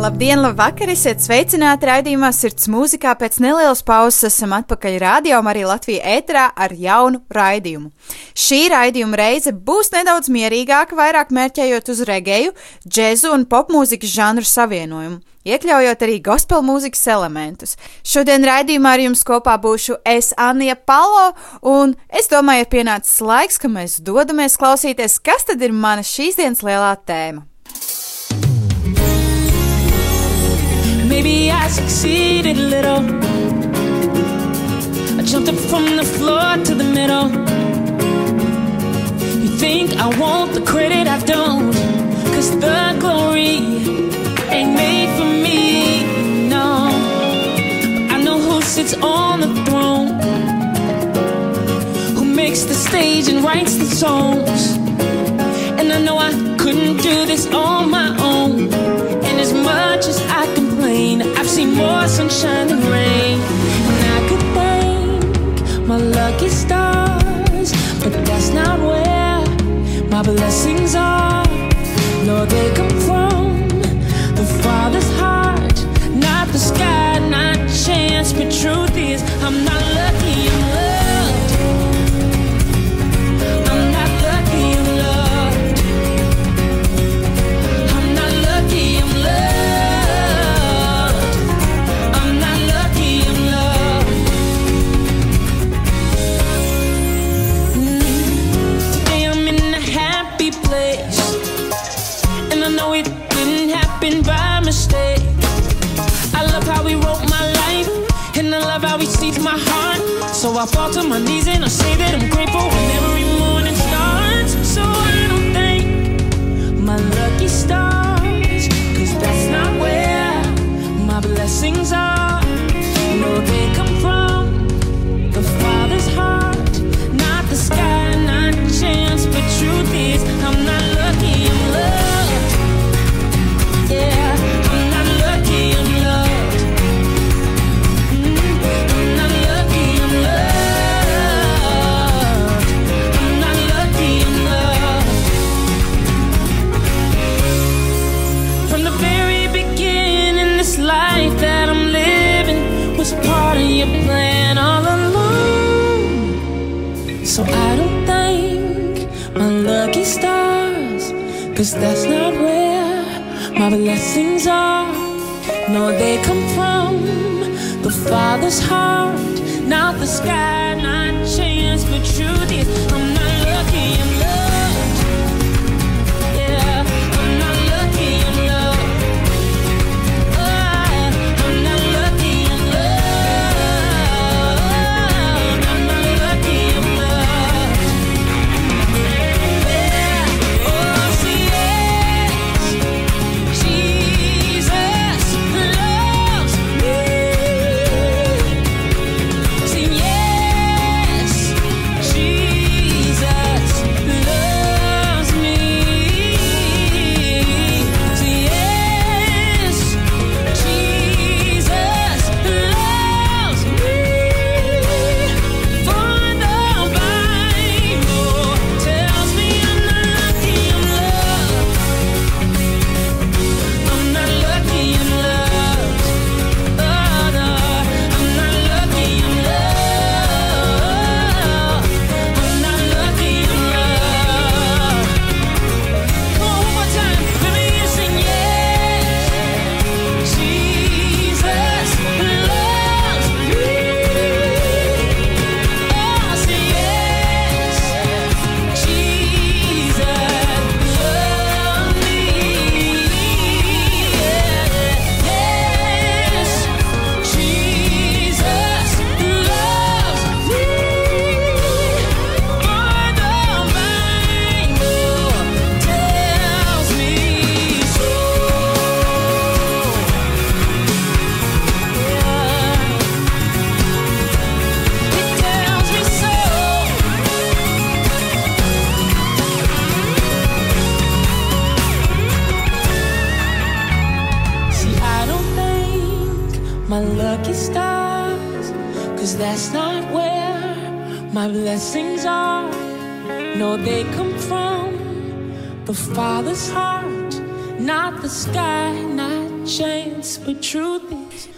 Labdien, labvakar! Esiet sveicināti raidījumā Sirds mūzikā. Pēc nelielas pauzes esam atpakaļ rādījumā, arī Latvijā ēterā ar jaunu raidījumu. Šī raidījuma reize būs nedaudz mierīgāka, vairāk mērķējot uz regēju, džēzu un popmūzikas žanru savienojumu. Iekļaujot arī gospel mūzikas elementus. Šodien raidījumā ar jums kopā būšu es, Anija Palo, un es domāju, ir pienācis laiks, ka mēs dodamies klausīties, kas tad ir mana šīs dienas lielā tēma. Maybe I succeeded a little. I jumped up from the floor to the middle. You think I want the credit, I don't. Cause the glory ain't made for me, no. I know who sits on the throne, who makes the stage and writes the songs. And I know I couldn't do this on my own. Than rain. And I could thank my lucky stars, but that's not where my blessings are. Lord, they say that I'm grateful cause that's not where my blessings are. No, they come from the Father's heart, not the sky, not chance. But truth is, I'm not lucky, I'm loved.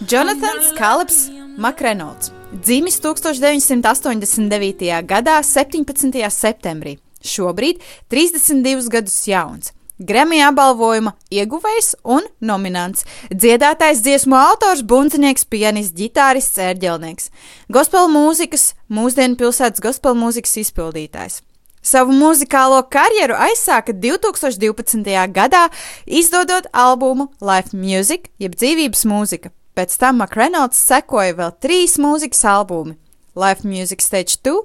Jonathans Kalps Makrenolds dzimis 1989. gadā 17. septembrī. Šobrīd 32 gadus jauns. Grammy apbalvojuma ieguvējs un nominants, dziedātājs, dziesmu autors, bundzinieks, pianists, ģitārists, ērģelnieks, gospel mūzikas, mūsdienu pilsētas gospel mūzikas izpildītājs. Savu muzikālo karjeru aizsāka 2012. gadā, izdodot albumu Life Music, jeb dzīvības mūzika. Pēc tam McReynolds sekoja vēl trīs mūzikas albumi - Life Music Stage 2,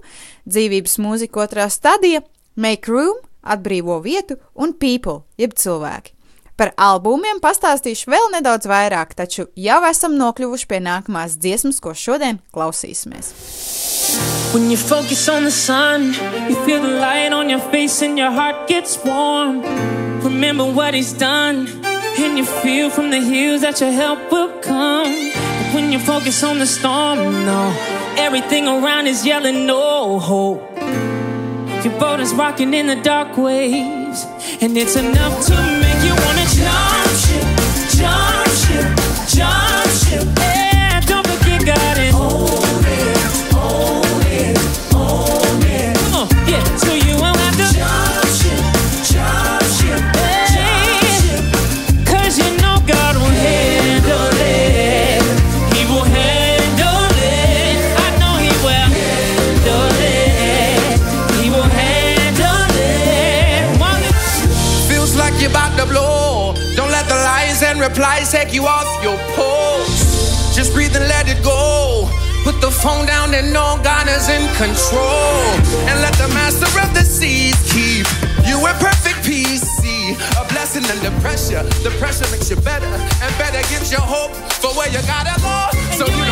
dzīvības mūzika otrā stadija, Make Room, atbrīvo vietu un People, jeb cilvēki. Par albumiem pastāstīšu vēl nedaudz vairāk, taču jau esam nokļuvuši pie nākamās dziesmas, ko šodien klausīsimies. When you focus on the sun, you feel the light on your face and your heart gets warm. Remember what he's done, and you feel from the hills that your help will come. But when you focus on the storm, no, everything around is yelling no hope. Your boat is rocking in the dark waves, and it's enough to jump ship, jump ship, jump is in control. And let the master of the seas keep you in perfect peace. See a blessing under pressure. The pressure makes you better, and better gives you hope for where you gotta go. So you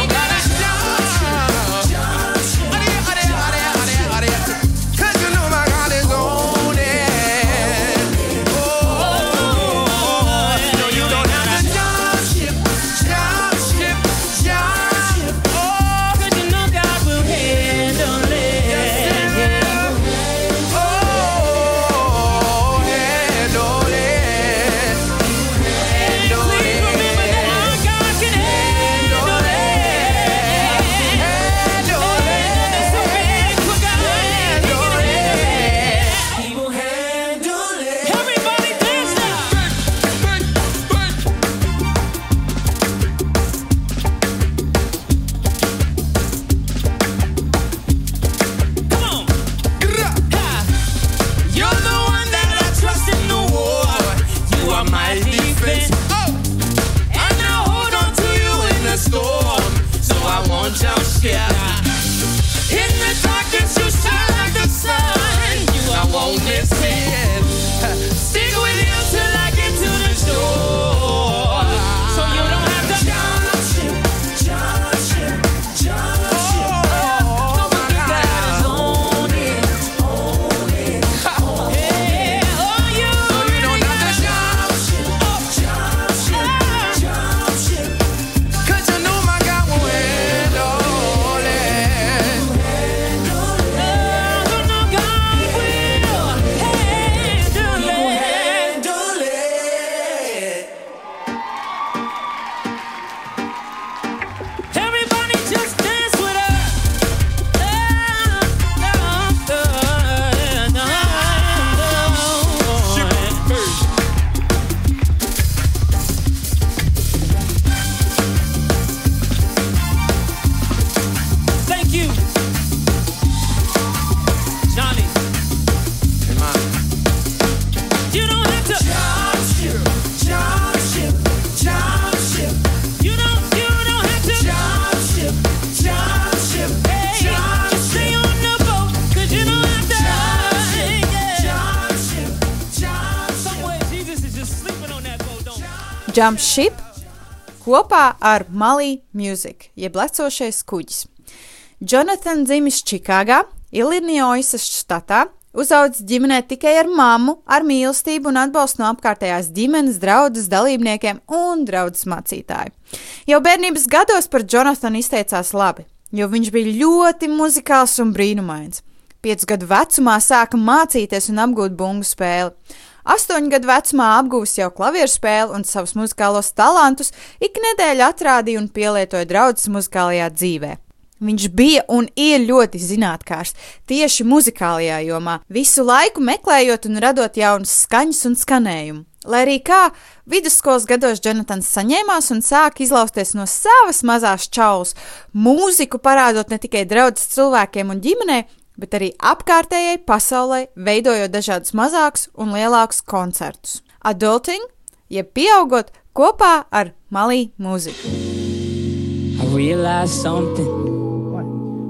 Jump Ship kopā ar Malī Music, jeb lecošais kuģis. Jonathan dzimis Čikāgā, Ilinoisas štatā, uzaugs ģimenē tikai ar mammu, ar mīlestību un atbalstu no apkārtējās ģimenes, draugas dalībniekiem un draugas mācītāju. Jau bērnības gados par Jonathanu izteicās labi. jo viņš bija ļoti muzikāls un brīnumains. Piecu gadu vecumā sāka mācīties un apgūt bungu spēli. Astoņu gadu vecumā apgūs jau klavieru spēli un savus muzikālos talantus ik nedēļu atrādīja un pielietoja draudzes muzikālajā dzīvē. Viņš bija un ir ļoti zinātnākārs tieši muzikālajā jomā, visu laiku meklējot un radot jaunas skaņas un skanējumu. Lai arī kā vidusskolas gados Jonatans saņēmās un sāka izlausties no savas mazās čaulas, mūziku parādot ne tikai draudzes cilvēkiem un ģimenei, bet arī apkārtējai pasaulē, veidojot dažādus mazākus un lielākus koncertus. Adulting, jeb pieaugot kopā ar malī mūziku.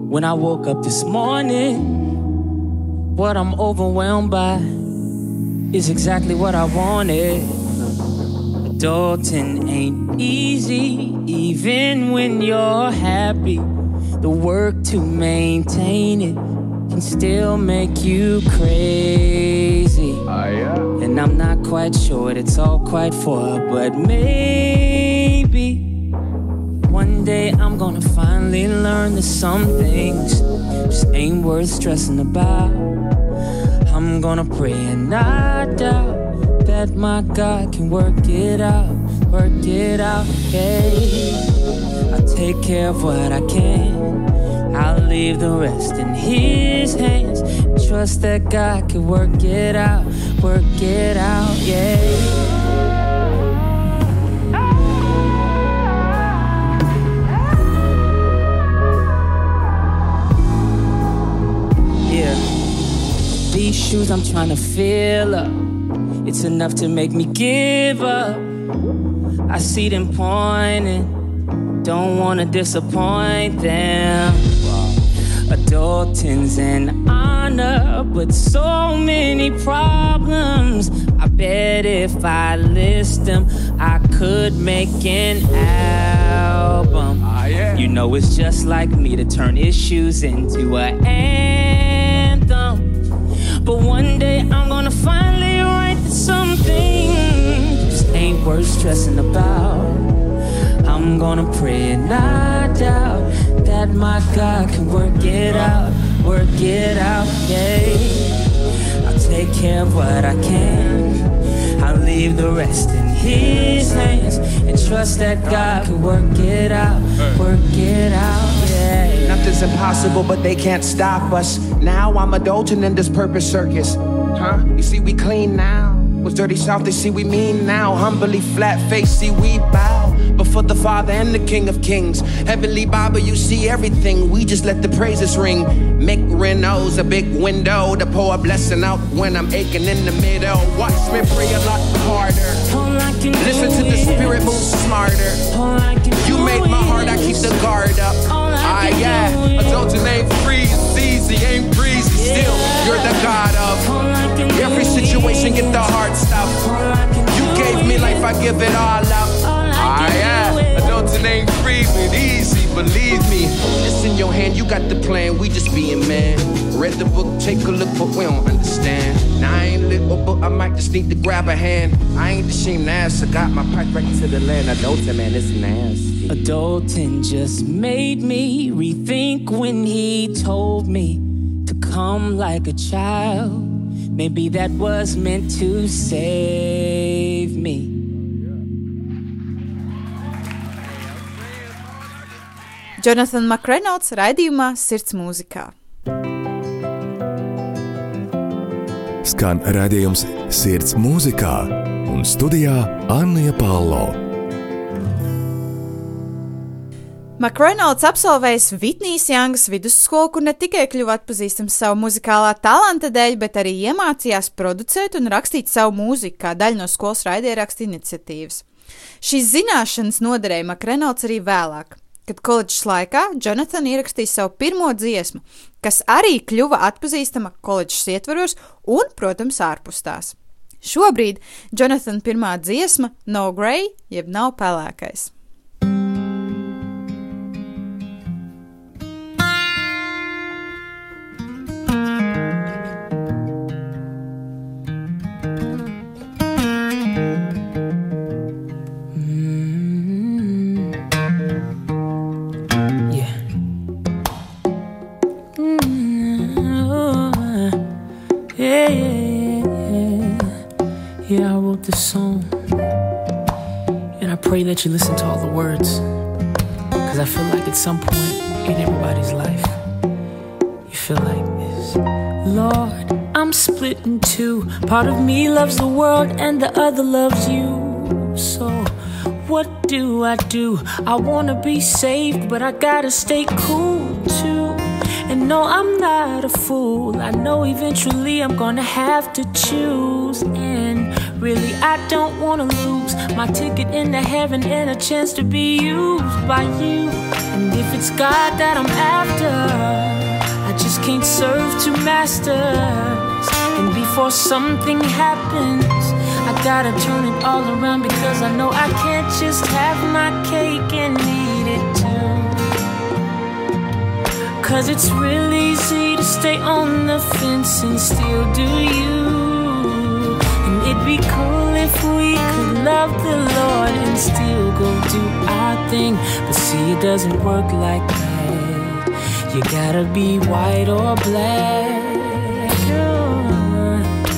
When I woke up this morning. What I'm overwhelmed by is exactly what I wanted. Adulting ain't easy, even when you're happy. The work to maintain it can still make you crazy. Ah, and I'm not quite sure what it's all quite for, but maybe. One day I'm gonna finally learn that some things just ain't worth stressing about. I'm gonna pray and not doubt that my God can work it out, work it out, yeah. I'll take care of what I can. I'll leave the rest in His hands. Trust that God can work it out, work it out, yeah. Yeah. These shoes I'm trying to fill up. It's enough to make me give up. I see them pointing, don't wanna disappoint them. Adulting's an honor, but so many problems. I bet if I list them, I could make an album. Ah, you know, it's just like me to turn issues into an anthem. But one day I'm gonna finally write something just ain't worth stressing about. I'm gonna pray and not doubt that my God can work it out, work it out, yeah. I'll take care of what I can. I'll leave the rest in His hands and trust that God can work it out, work it out, yeah. Nothing's impossible, but they can't stop us. Now I'm adulting in this purpose circus. Huh? You see, we clean now. Was dirty south, they see we mean now. Humbly flat face, see we bow. Before the Father and the King of Kings. Heavenly Baba, you see everything. We just let the praises ring. Mick Renault's a big window to pour a blessing out when I'm aching in the middle. Watch me pray a lot harder. I Listen to the spirit move smarter. I You made my heart, I keep the guard up. I Ah, yeah. is- Adulting ain't free, it's easy, ain't breezy. Still, you're the God of I every situation. Get the is- hard stuff. All I can You gave me life, I give it. All believe me. It's in your hand, you got the plan, we just being man. Read the book, take a look, but we don't understand. Now I ain't lit, but I might just need to grab a hand. I ain't ashamed to ask, I got my pipe right to the land. Adulting, man, it's nasty. Adulting just made me rethink when he told me to come like a child. Maybe that was meant to save me. Jonathan McReynolds raidījumā Sirds mūzikā. Skan redzējums Sirds mūzikā un studijā Anna Palo. McReynolds absolvējis Vitnijas Jangas vidusskolu, kur ne tikai kļuva atpazīstams savu muzikālā talanta dēļ, bet arī iemācījās producēt un rakstīt savu mūziku kā daļu no skolas raidierakstu iniciatīvas. Šīs zināšanas noderēja McReynolds arī vēlāk, kad koledžas laikā Jonathan ierakstīja savu pirmo dziesmu, kas arī kļuva atpazīstama koledžas ietvaros un, protams, ārpus tās. Šobrīd Jonathan pirmā dziesma No Grey, jeb nav pelēkais. Part of me loves the world, and the other loves you. So, what do I do? I wanna be saved, but I gotta stay cool too. And no, I'm not a fool. I know eventually I'm gonna have to choose. And really, I don't wanna lose my ticket into heaven and a chance to be used by you. And if it's God that I'm after, I just can't serve two masters. Before something happens, I gotta turn it all around because I know I can't just have my cake and eat it too. Cause it's real easy to stay on the fence and still do you. And it'd be cool if we could love the Lord and still go do our thing. But see, it doesn't work like that. You gotta be white or black.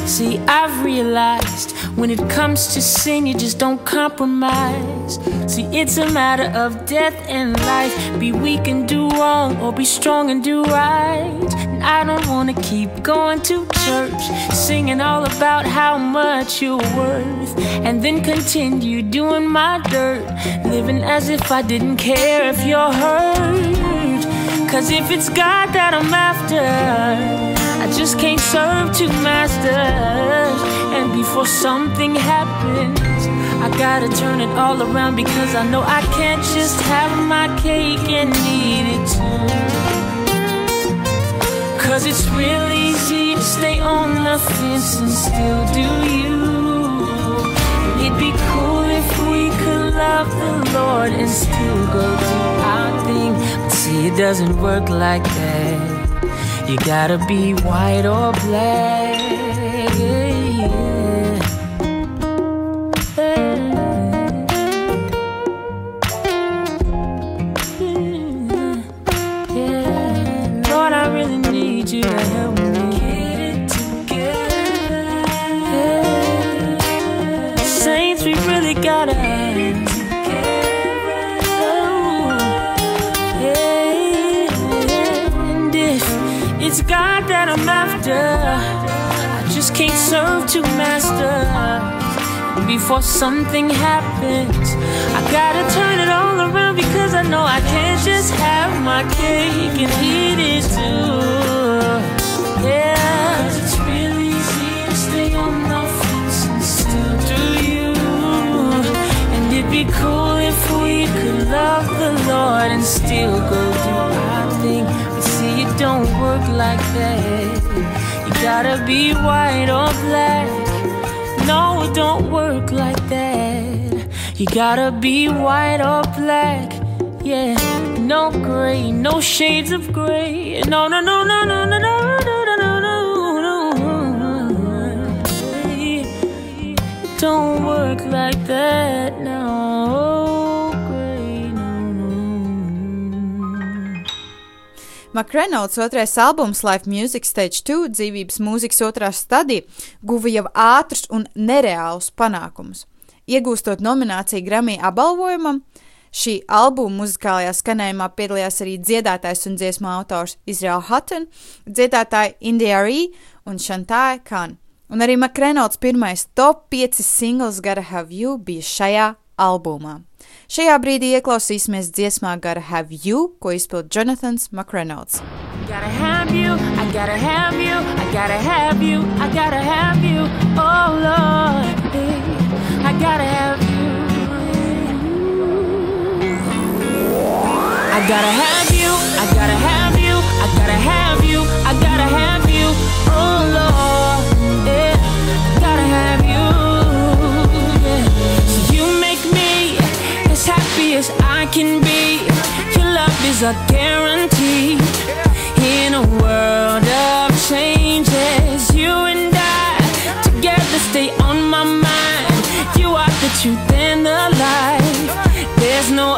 See, I've realized when it comes to sin, you just don't compromise. See, it's a matter of death and life. Be weak and do wrong, or be strong and do right. And I don't wanna keep going to church, singing all about how much you're worth, and then continue doing my dirt, living as if I didn't care if you're hurt. Cause if it's God that I'm after, just can't serve two masters. And before something happens, I gotta turn it all around because I know I can't just have my cake and eat it too. Cause it's real easy to stay on the fence and still do you. It'd be cool if we could love the Lord and still go do our thing. But see, it doesn't work like that. You gotta be white or black. Two masters. Before something happens, I gotta turn it all around because I know I can't just have my cake and eat it too. Yeah, it's really easy to stay on the fence and still do you. And it'd be cool if we could love the Lord and still go do our thing. But see, it don't work like that. Gotta be white or black. No, it don't work like that. You gotta be white or black. Yeah, no gray, no shades of gray. No, no, no, no, no, no, no, no, no, no, no, don't work like that. McReynolds otrais albums Life Music Stage 2 dzīvības mūzikas otrā stadija guva jau ātrus un nereālus panākumus. Iegūstot nomināciju Grammy apbalvojumam, šī albuma muzikālajā skanējumā piedalījās arī dziedātājs un dziesmu autors Izraela Hutton, dziedātāji India Ree un Shantāja Khan. Un arī McReynolds pirmais top 5 singls Gara Have You bija šajā albumā. Šajā brīdī ieklausīsimies dziesmā Gara Have You, ko izpild Jonathans McReynolds. Gotta have you, I gotta have you, I gotta have you, I gotta have you, oh Lord, eh, I gotta have you. I gotta have you, I gotta have you, can be. Your love is a guarantee. In a world of changes, you and I together stay on my mind. You are the truth and the life. There's no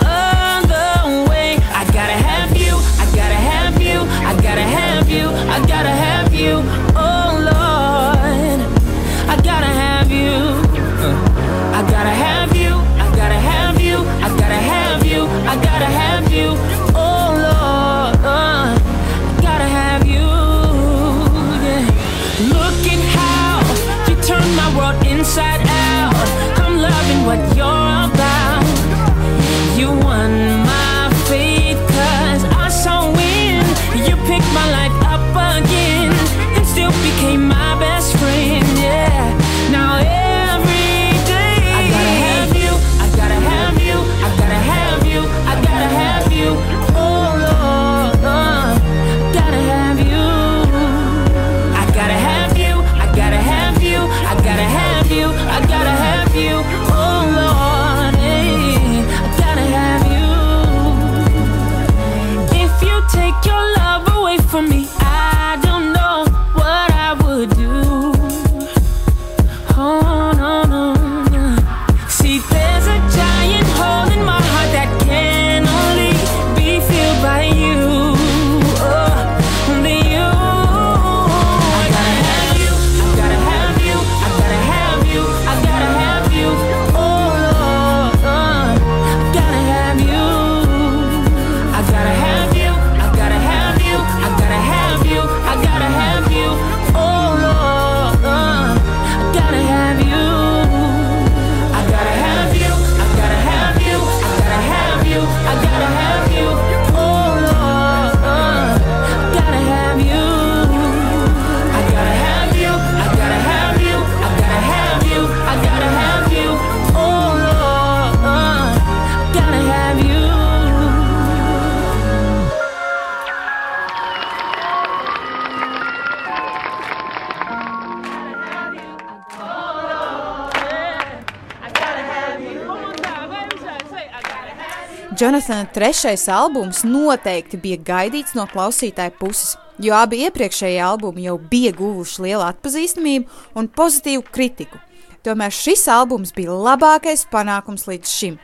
Jonathana trešais albums noteikti bija gaidīts no klausītāja puses, jo abi iepriekšējie albumi jau bija guvuši lielu atpazīstamību un pozitīvu kritiku. Tomēr šis albums bija labākais panākums līdz šim,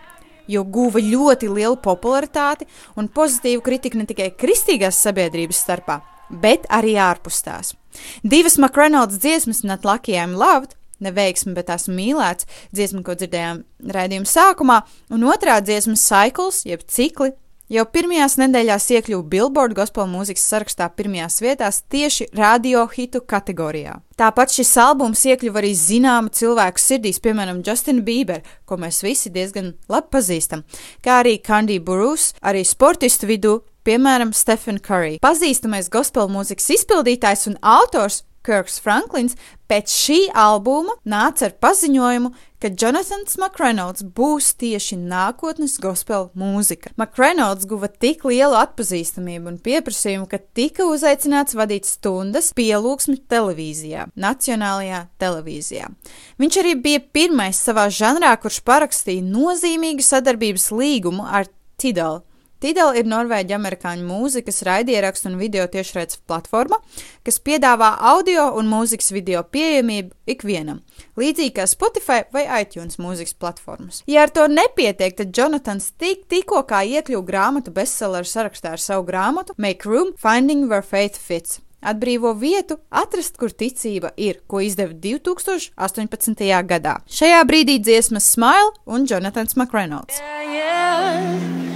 jo guva ļoti lielu popularitāti un pozitīvu kritiku ne tikai kristīgās sabiedrības starpā, bet arī ārpus tās. Divas Makronalds dziesmas, Not Lucky I'm Loved, neveiksmi, bet esmu mīlēts, dziesma, ko dzirdējām raidījuma sākumā, un otrā dziesma Cycles, jeb cikli, jau pirmajās nedēļās iekļuva Billboard gospel mūzikas sarakstā pirmajās vietās tieši radio hitu kategorijā. Tāpat šis albums iekļuva arī zināmu cilvēku sirdīs, piemēram, Justin Bieber, ko mēs visi diezgan labi pazīstam, kā arī Candy Burus, arī sportistu vidū, piemēram, Stephen Curry. Pazīstamais gospel mūzikas izpildītājs un autors Kirks Franklins pēc šī albuma nāca ar paziņojumu, ka Jonathans McReynolds būs tieši nākotnes gospel mūzika. McReynolds guva tik lielu atpazīstamību un pieprasījumu, ka tika uzaicināts vadīt stundas pielūgsmi televīzijā, nacionālajā televīzijā. Viņš arī bija pirmais savā žanrā, kurš parakstīja nozīmīgu sadarbības līgumu ar Tidal. Tidal ir norvēģi amerikāņu mūzikas raidierakstu un video tiešraides platforma, kas piedāvā audio un mūzikas video pieejamību ikvienam, līdzīgi kā Spotify vai iTunes mūzikas platformas. Ja ar to nepietiek, tad Jonathans tik, tikko kā iekļuva grāmatu bestselleru sarakstā ar savu grāmatu Make Room Finding Where Faith Fits. Atbrīvo vietu, atrast, kur ticība ir, ko izdeva 2018. gadā. Šajā brīdī dziesmas Smile un Jonathans McReynolds. Yeah, yeah,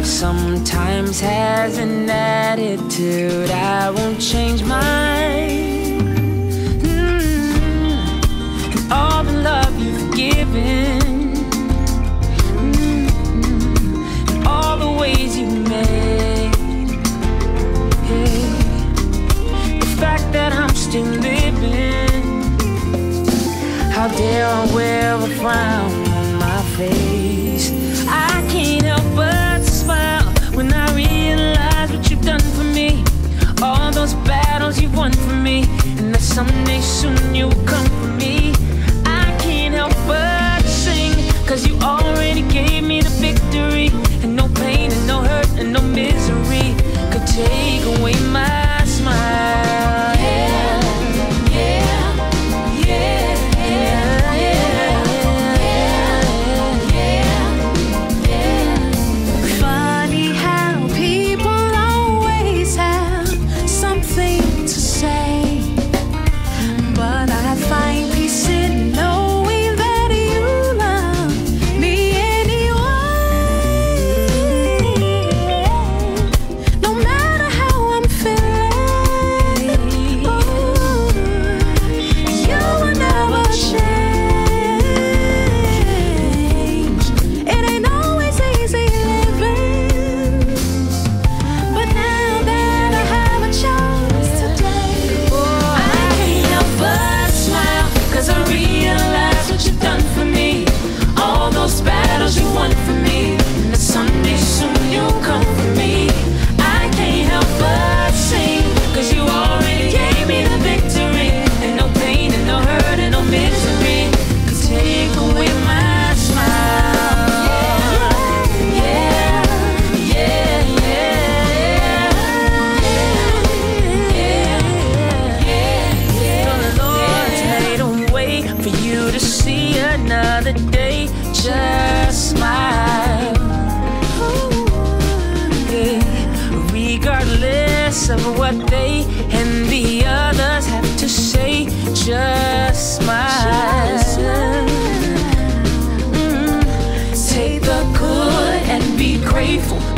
life sometimes has Soon you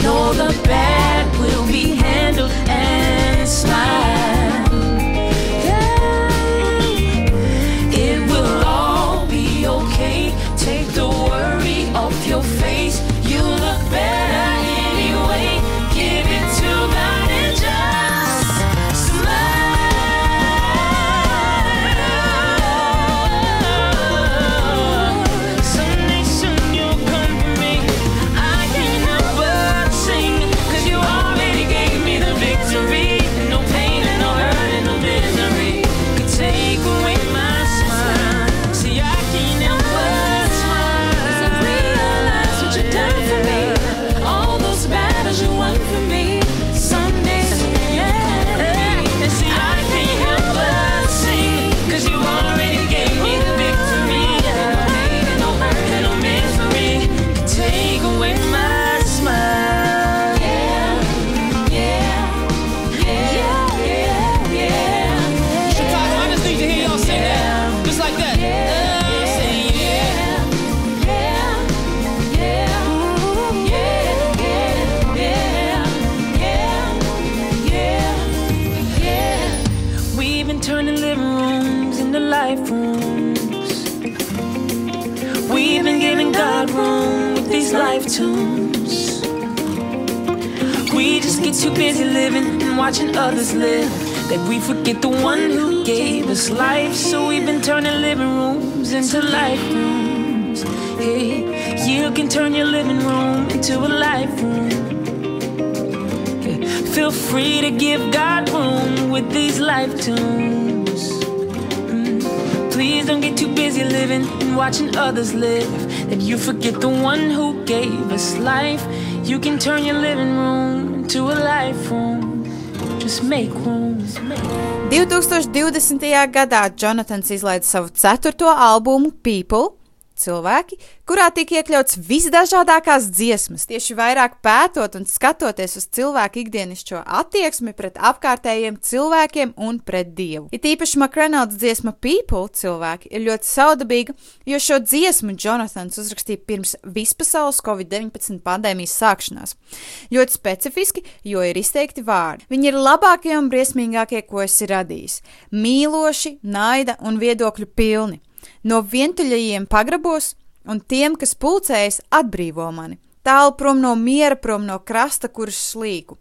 Know the bad will be handled and smile. We've been giving God room with these life tunes. We just get too busy living and watching others live that we forget the one who gave us life. So we've been turning living rooms into life rooms. Hey, you can turn your living room into a life room. Feel free to give God room with these life tunes. Mm, Please don't get too busy living and watching others live. That you forget the one who gave us life. You can turn your living room into a life room. Just make room. 2020. gadā Jonatans izlaida savu ceturto albumu People. Cilvēki, kurā tika iekļauts visdažādākās dziesmas, tieši vairāk pētot un skatoties uz cilvēku ikdienišķo attieksmi pret apkārtējiem cilvēkiem un pret dievu. It īpaši Makrenauts dziesma People cilvēki ir ļoti saudabīga, jo šo dziesmu Jonathans uzrakstīja pirms vispasaules Covid-19 pandēmijas sākšanās. Ļoti specifiski, jo ir izteikti vārdi. Viņi ir labākie un briesmīgākie, ko esi radījis - mīloši, naida un viedokļu pilni. No vientuļajiem pagrabos un tiem, kas pulcējas, atbrīvo mani. Tālu prom no miera, prom no krasta, kurš slīku.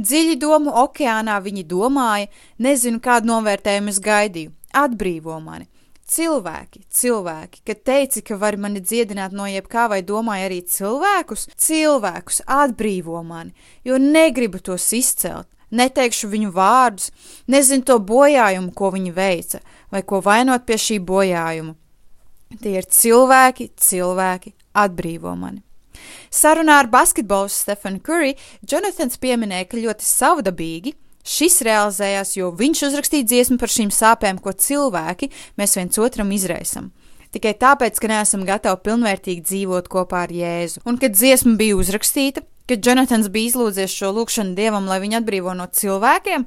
Dziļi domu okeānā viņi domāja, nezinu, kādu novērtējumu es gaidīju. Atbrīvo mani. Cilvēki, cilvēki, kad teici, ka vari mani dziedināt no jebkā, vai domāji arī cilvēkus, cilvēkus atbrīvo mani, jo negribu tos izcelt. Neteikšu viņu vārdus, nezinu to bojājumu, ko viņi veica, vai ko vainot pie šī bojājuma. Tie ir cilvēki, cilvēki, atbrīvo mani. Sarunā ar basketbolistu Stefanu Curry Jonathans pieminēja, ka ļoti savdabīgi šis realizējās, jo viņš uzrakstīja dziesmu par šīm sāpēm, ko cilvēki mēs viens otram izraisam. Tikai tāpēc, ka neesam gatavi pilnvērtīgi dzīvot kopā ar Jēzu. Un, kad dziesma bija uzrakstīta, kad Jonathans bija izlūdzies šo lūgšanu dievam, lai viņu atbrīvo no cilvēkiem,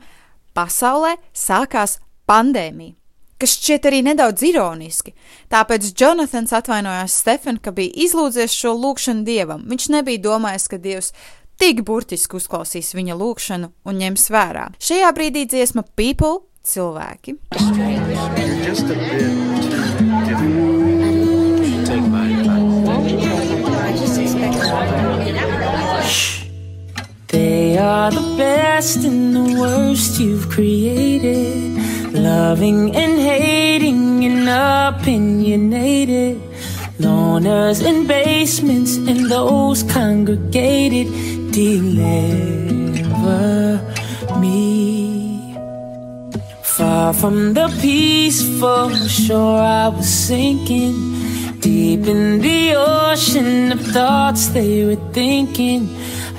pasaulē sākās pandēmija kas šķiet arī nedaudz ironiski. Tāpēc Jonathans atvainojās Stefan, ka bija izlūdzies šo lūgšanu dievam. Viņš nebija domājis, ka dievs tik burtiski uzklausīs viņa lūgšanu un ņems vērā. Šajā brīdī dziesma People cilvēki. just a bit are the best and the worst you've created. Loving and hating and opinionated. Loners in basements and those congregated. Deliver me. Far from the peaceful shore I was sinking. Deep in the ocean of thoughts they were thinking.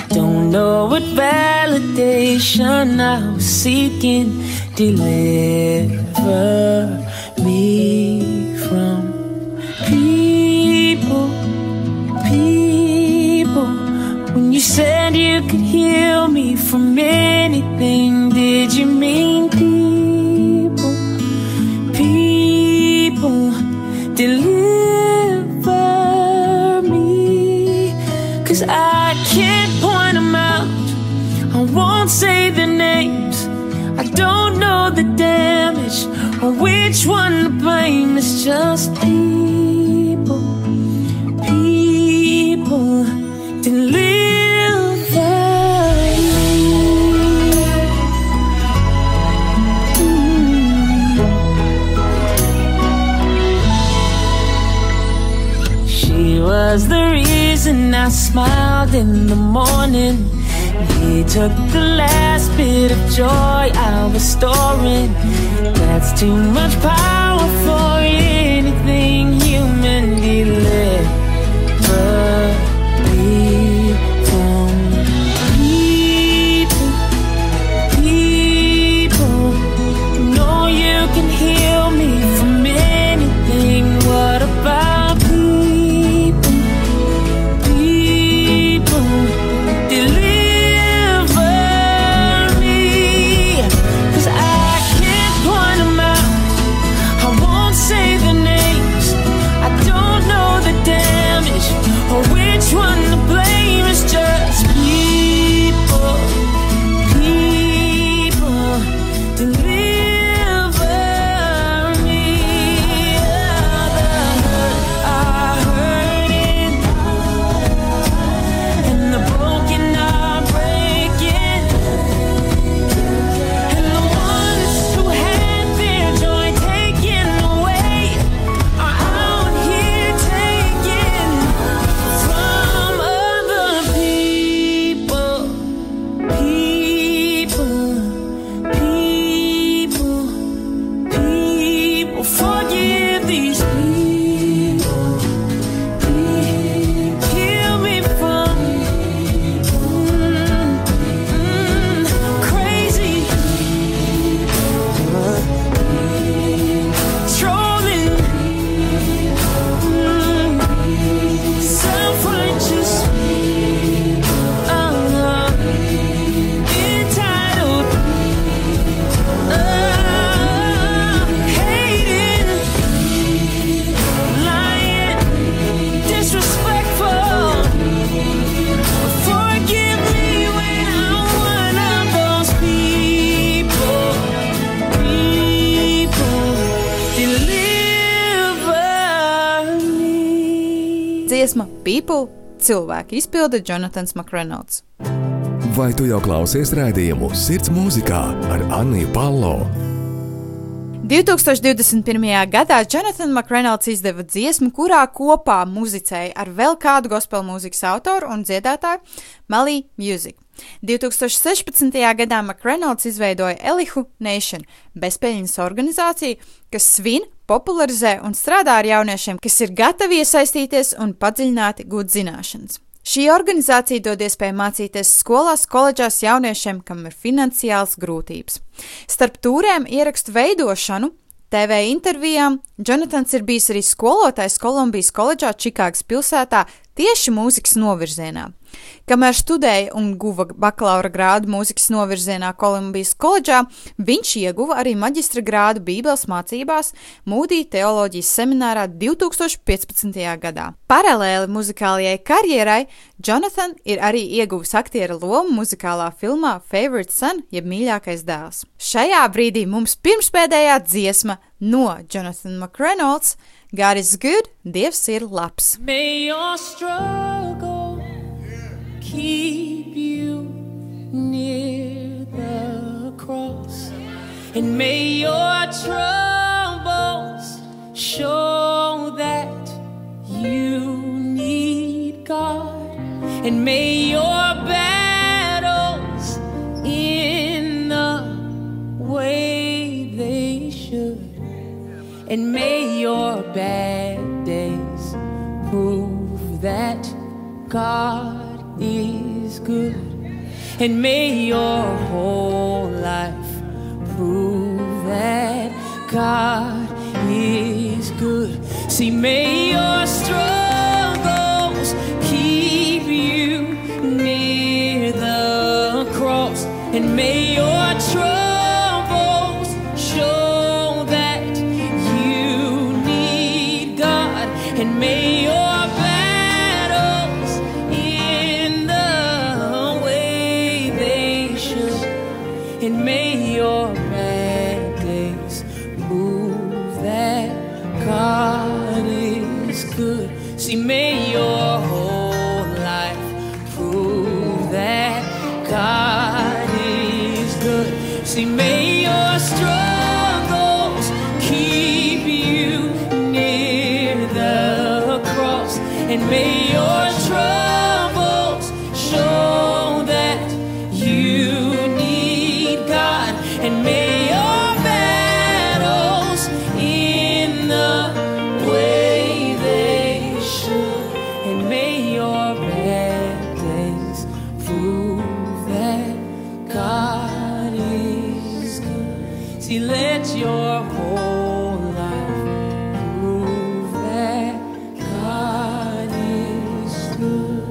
Don't know what validation I was seeking. Deliver me from people, people. When you said you could heal me from anything, did you mean people? Which one to blame? It's just people, people deliver mm. She was the reason I smiled in the morning. He took the last bit of joy I was storing. That's too much power for cilvēki izpilda Jonatans Makrenauts. Vai tu jau klausies raidījumu Sirds mūzikā ar Anniju Palo? 2021. gadā Jonathan Makrenauts izdeva dziesmu, kurā kopā muzicēja ar vēl kādu gospel mūzikas autoru un dziedātāju Malī Music. 2016. gadā Makrenauts izveidoja Elihu Nation, bezpeļņas organizāciju, kas svin, popularizē un strādā ar jauniešiem, kas ir gatavi iesaistīties un padziļināti gūt zināšanas. Šī organizācija dod iespēju mācīties skolās, koledžās jauniešiem, kam ir finansiāls grūtības. Starp tūrēm ierakstu veidošanu, TV intervijām, Jonatans ir bijis arī skolotājs Kolumbijas koledžā Čikāgas pilsētā tieši mūzikas novirzienā. Kamēr studēja un guva bakalaura grādu mūzikas novirzienā Kolumbijas koledžā, viņš ieguva arī maģistra grādu Bībeles mācībās Mūdī teoloģijas seminārā 2015. gadā. Paralēli muzikālajai karjerai, Jonathan ir arī ieguvis aktiera lomu muzikālā filmā Favorite Son, jeb mīļākais dēls. Šajā brīdī mums pirmspēdējā dziesma no Jonathan McReynolds God is good, Dievs ir labs. May your struggle keep you near the cross, and may your troubles show that you need God, and may your battles in the way they should. And may your bad days prove that God is good. And may your whole life prove that God is good. See, may your struggles See, let your whole life prove that God is good.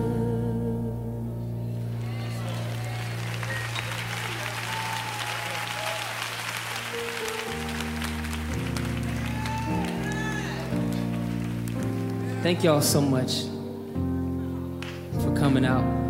Thank y'all so much for coming out.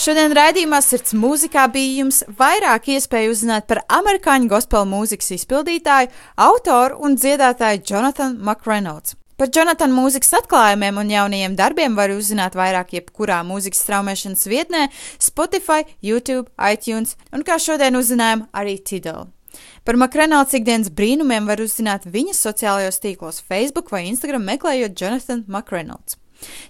Šodien raidījumā Sirds mūzikā bija jums vairāk iespēju uzzināt par amerikāņu gospel mūzikas izpildītāju, autoru un dziedātāju Jonathanu McReynolds. Par Jonathana mūzikas atklājumiem un jaunajiem darbiem var uzzināt vairāk jebkurā mūzikas straumēšanas vietnē, Spotify, YouTube, iTunes un, kā šodien uzzinājām, arī Tidal. Par Makrenāls ikdienas brīnumiem var uzzināt viņa sociālajos tīklos Facebook vai Instagram meklējot Jonathan McReynolds.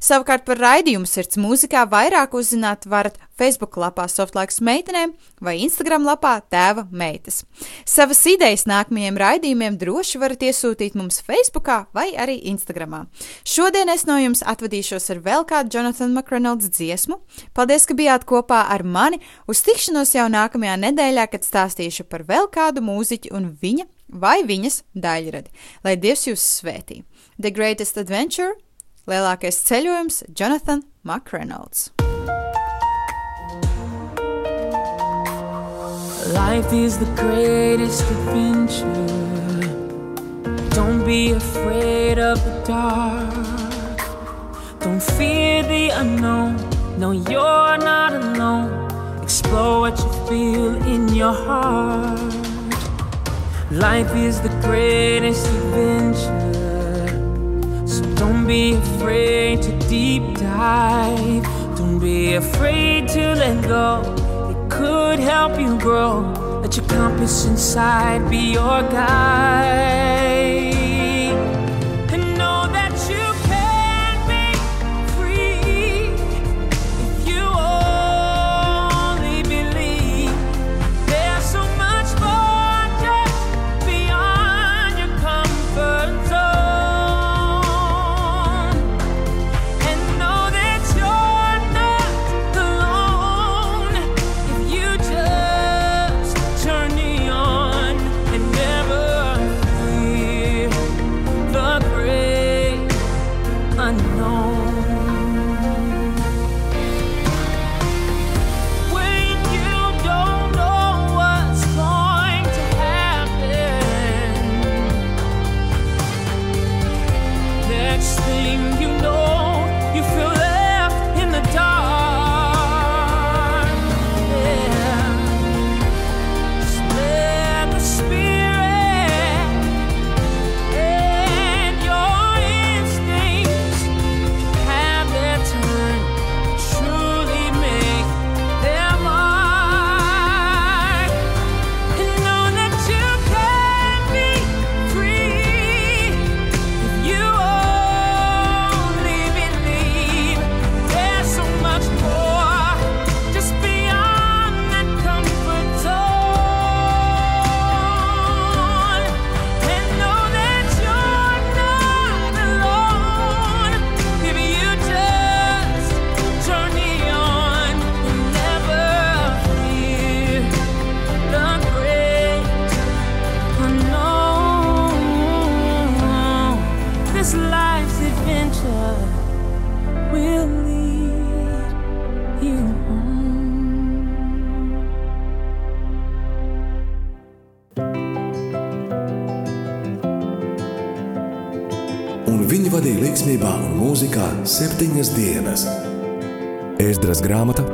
Savukārt par raidījumu sirds mūzikā vairāk uzzināt varat Facebook lapā Softlaiks meitenēm vai Instagram lapā Tēva meitas. Savas idejas nākamajiem raidījumiem droši varat iesūtīt mums Facebookā vai arī Instagramā. Šodien es no jums atvadīšos ar vēl kādu Jonathan McReynolds dziesmu. Paldies, ka bijāt kopā ar mani! Uz tikšanos jau nākamajā nedēļā, kad stāstīšu par vēl kādu mūziķu un viņa vai viņas daļradi. Lai Dievs jūs svētī! The Greatest Adventure Lielākais ceļojums - Jonathan McReynolds. Life is the greatest adventure. Don't be afraid of the dark. Don't fear the unknown. No, you're not alone. Explore what you feel in your heart. Life is the greatest adventure. Don't be afraid to deep dive. Don't be afraid to let go. It could help you grow. Let your compass inside be your guide.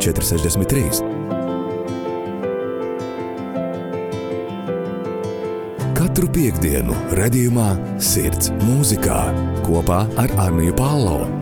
463. Katru piekdienu, redzējumā, sirds mūzikā kopā ar Arniju Pālau.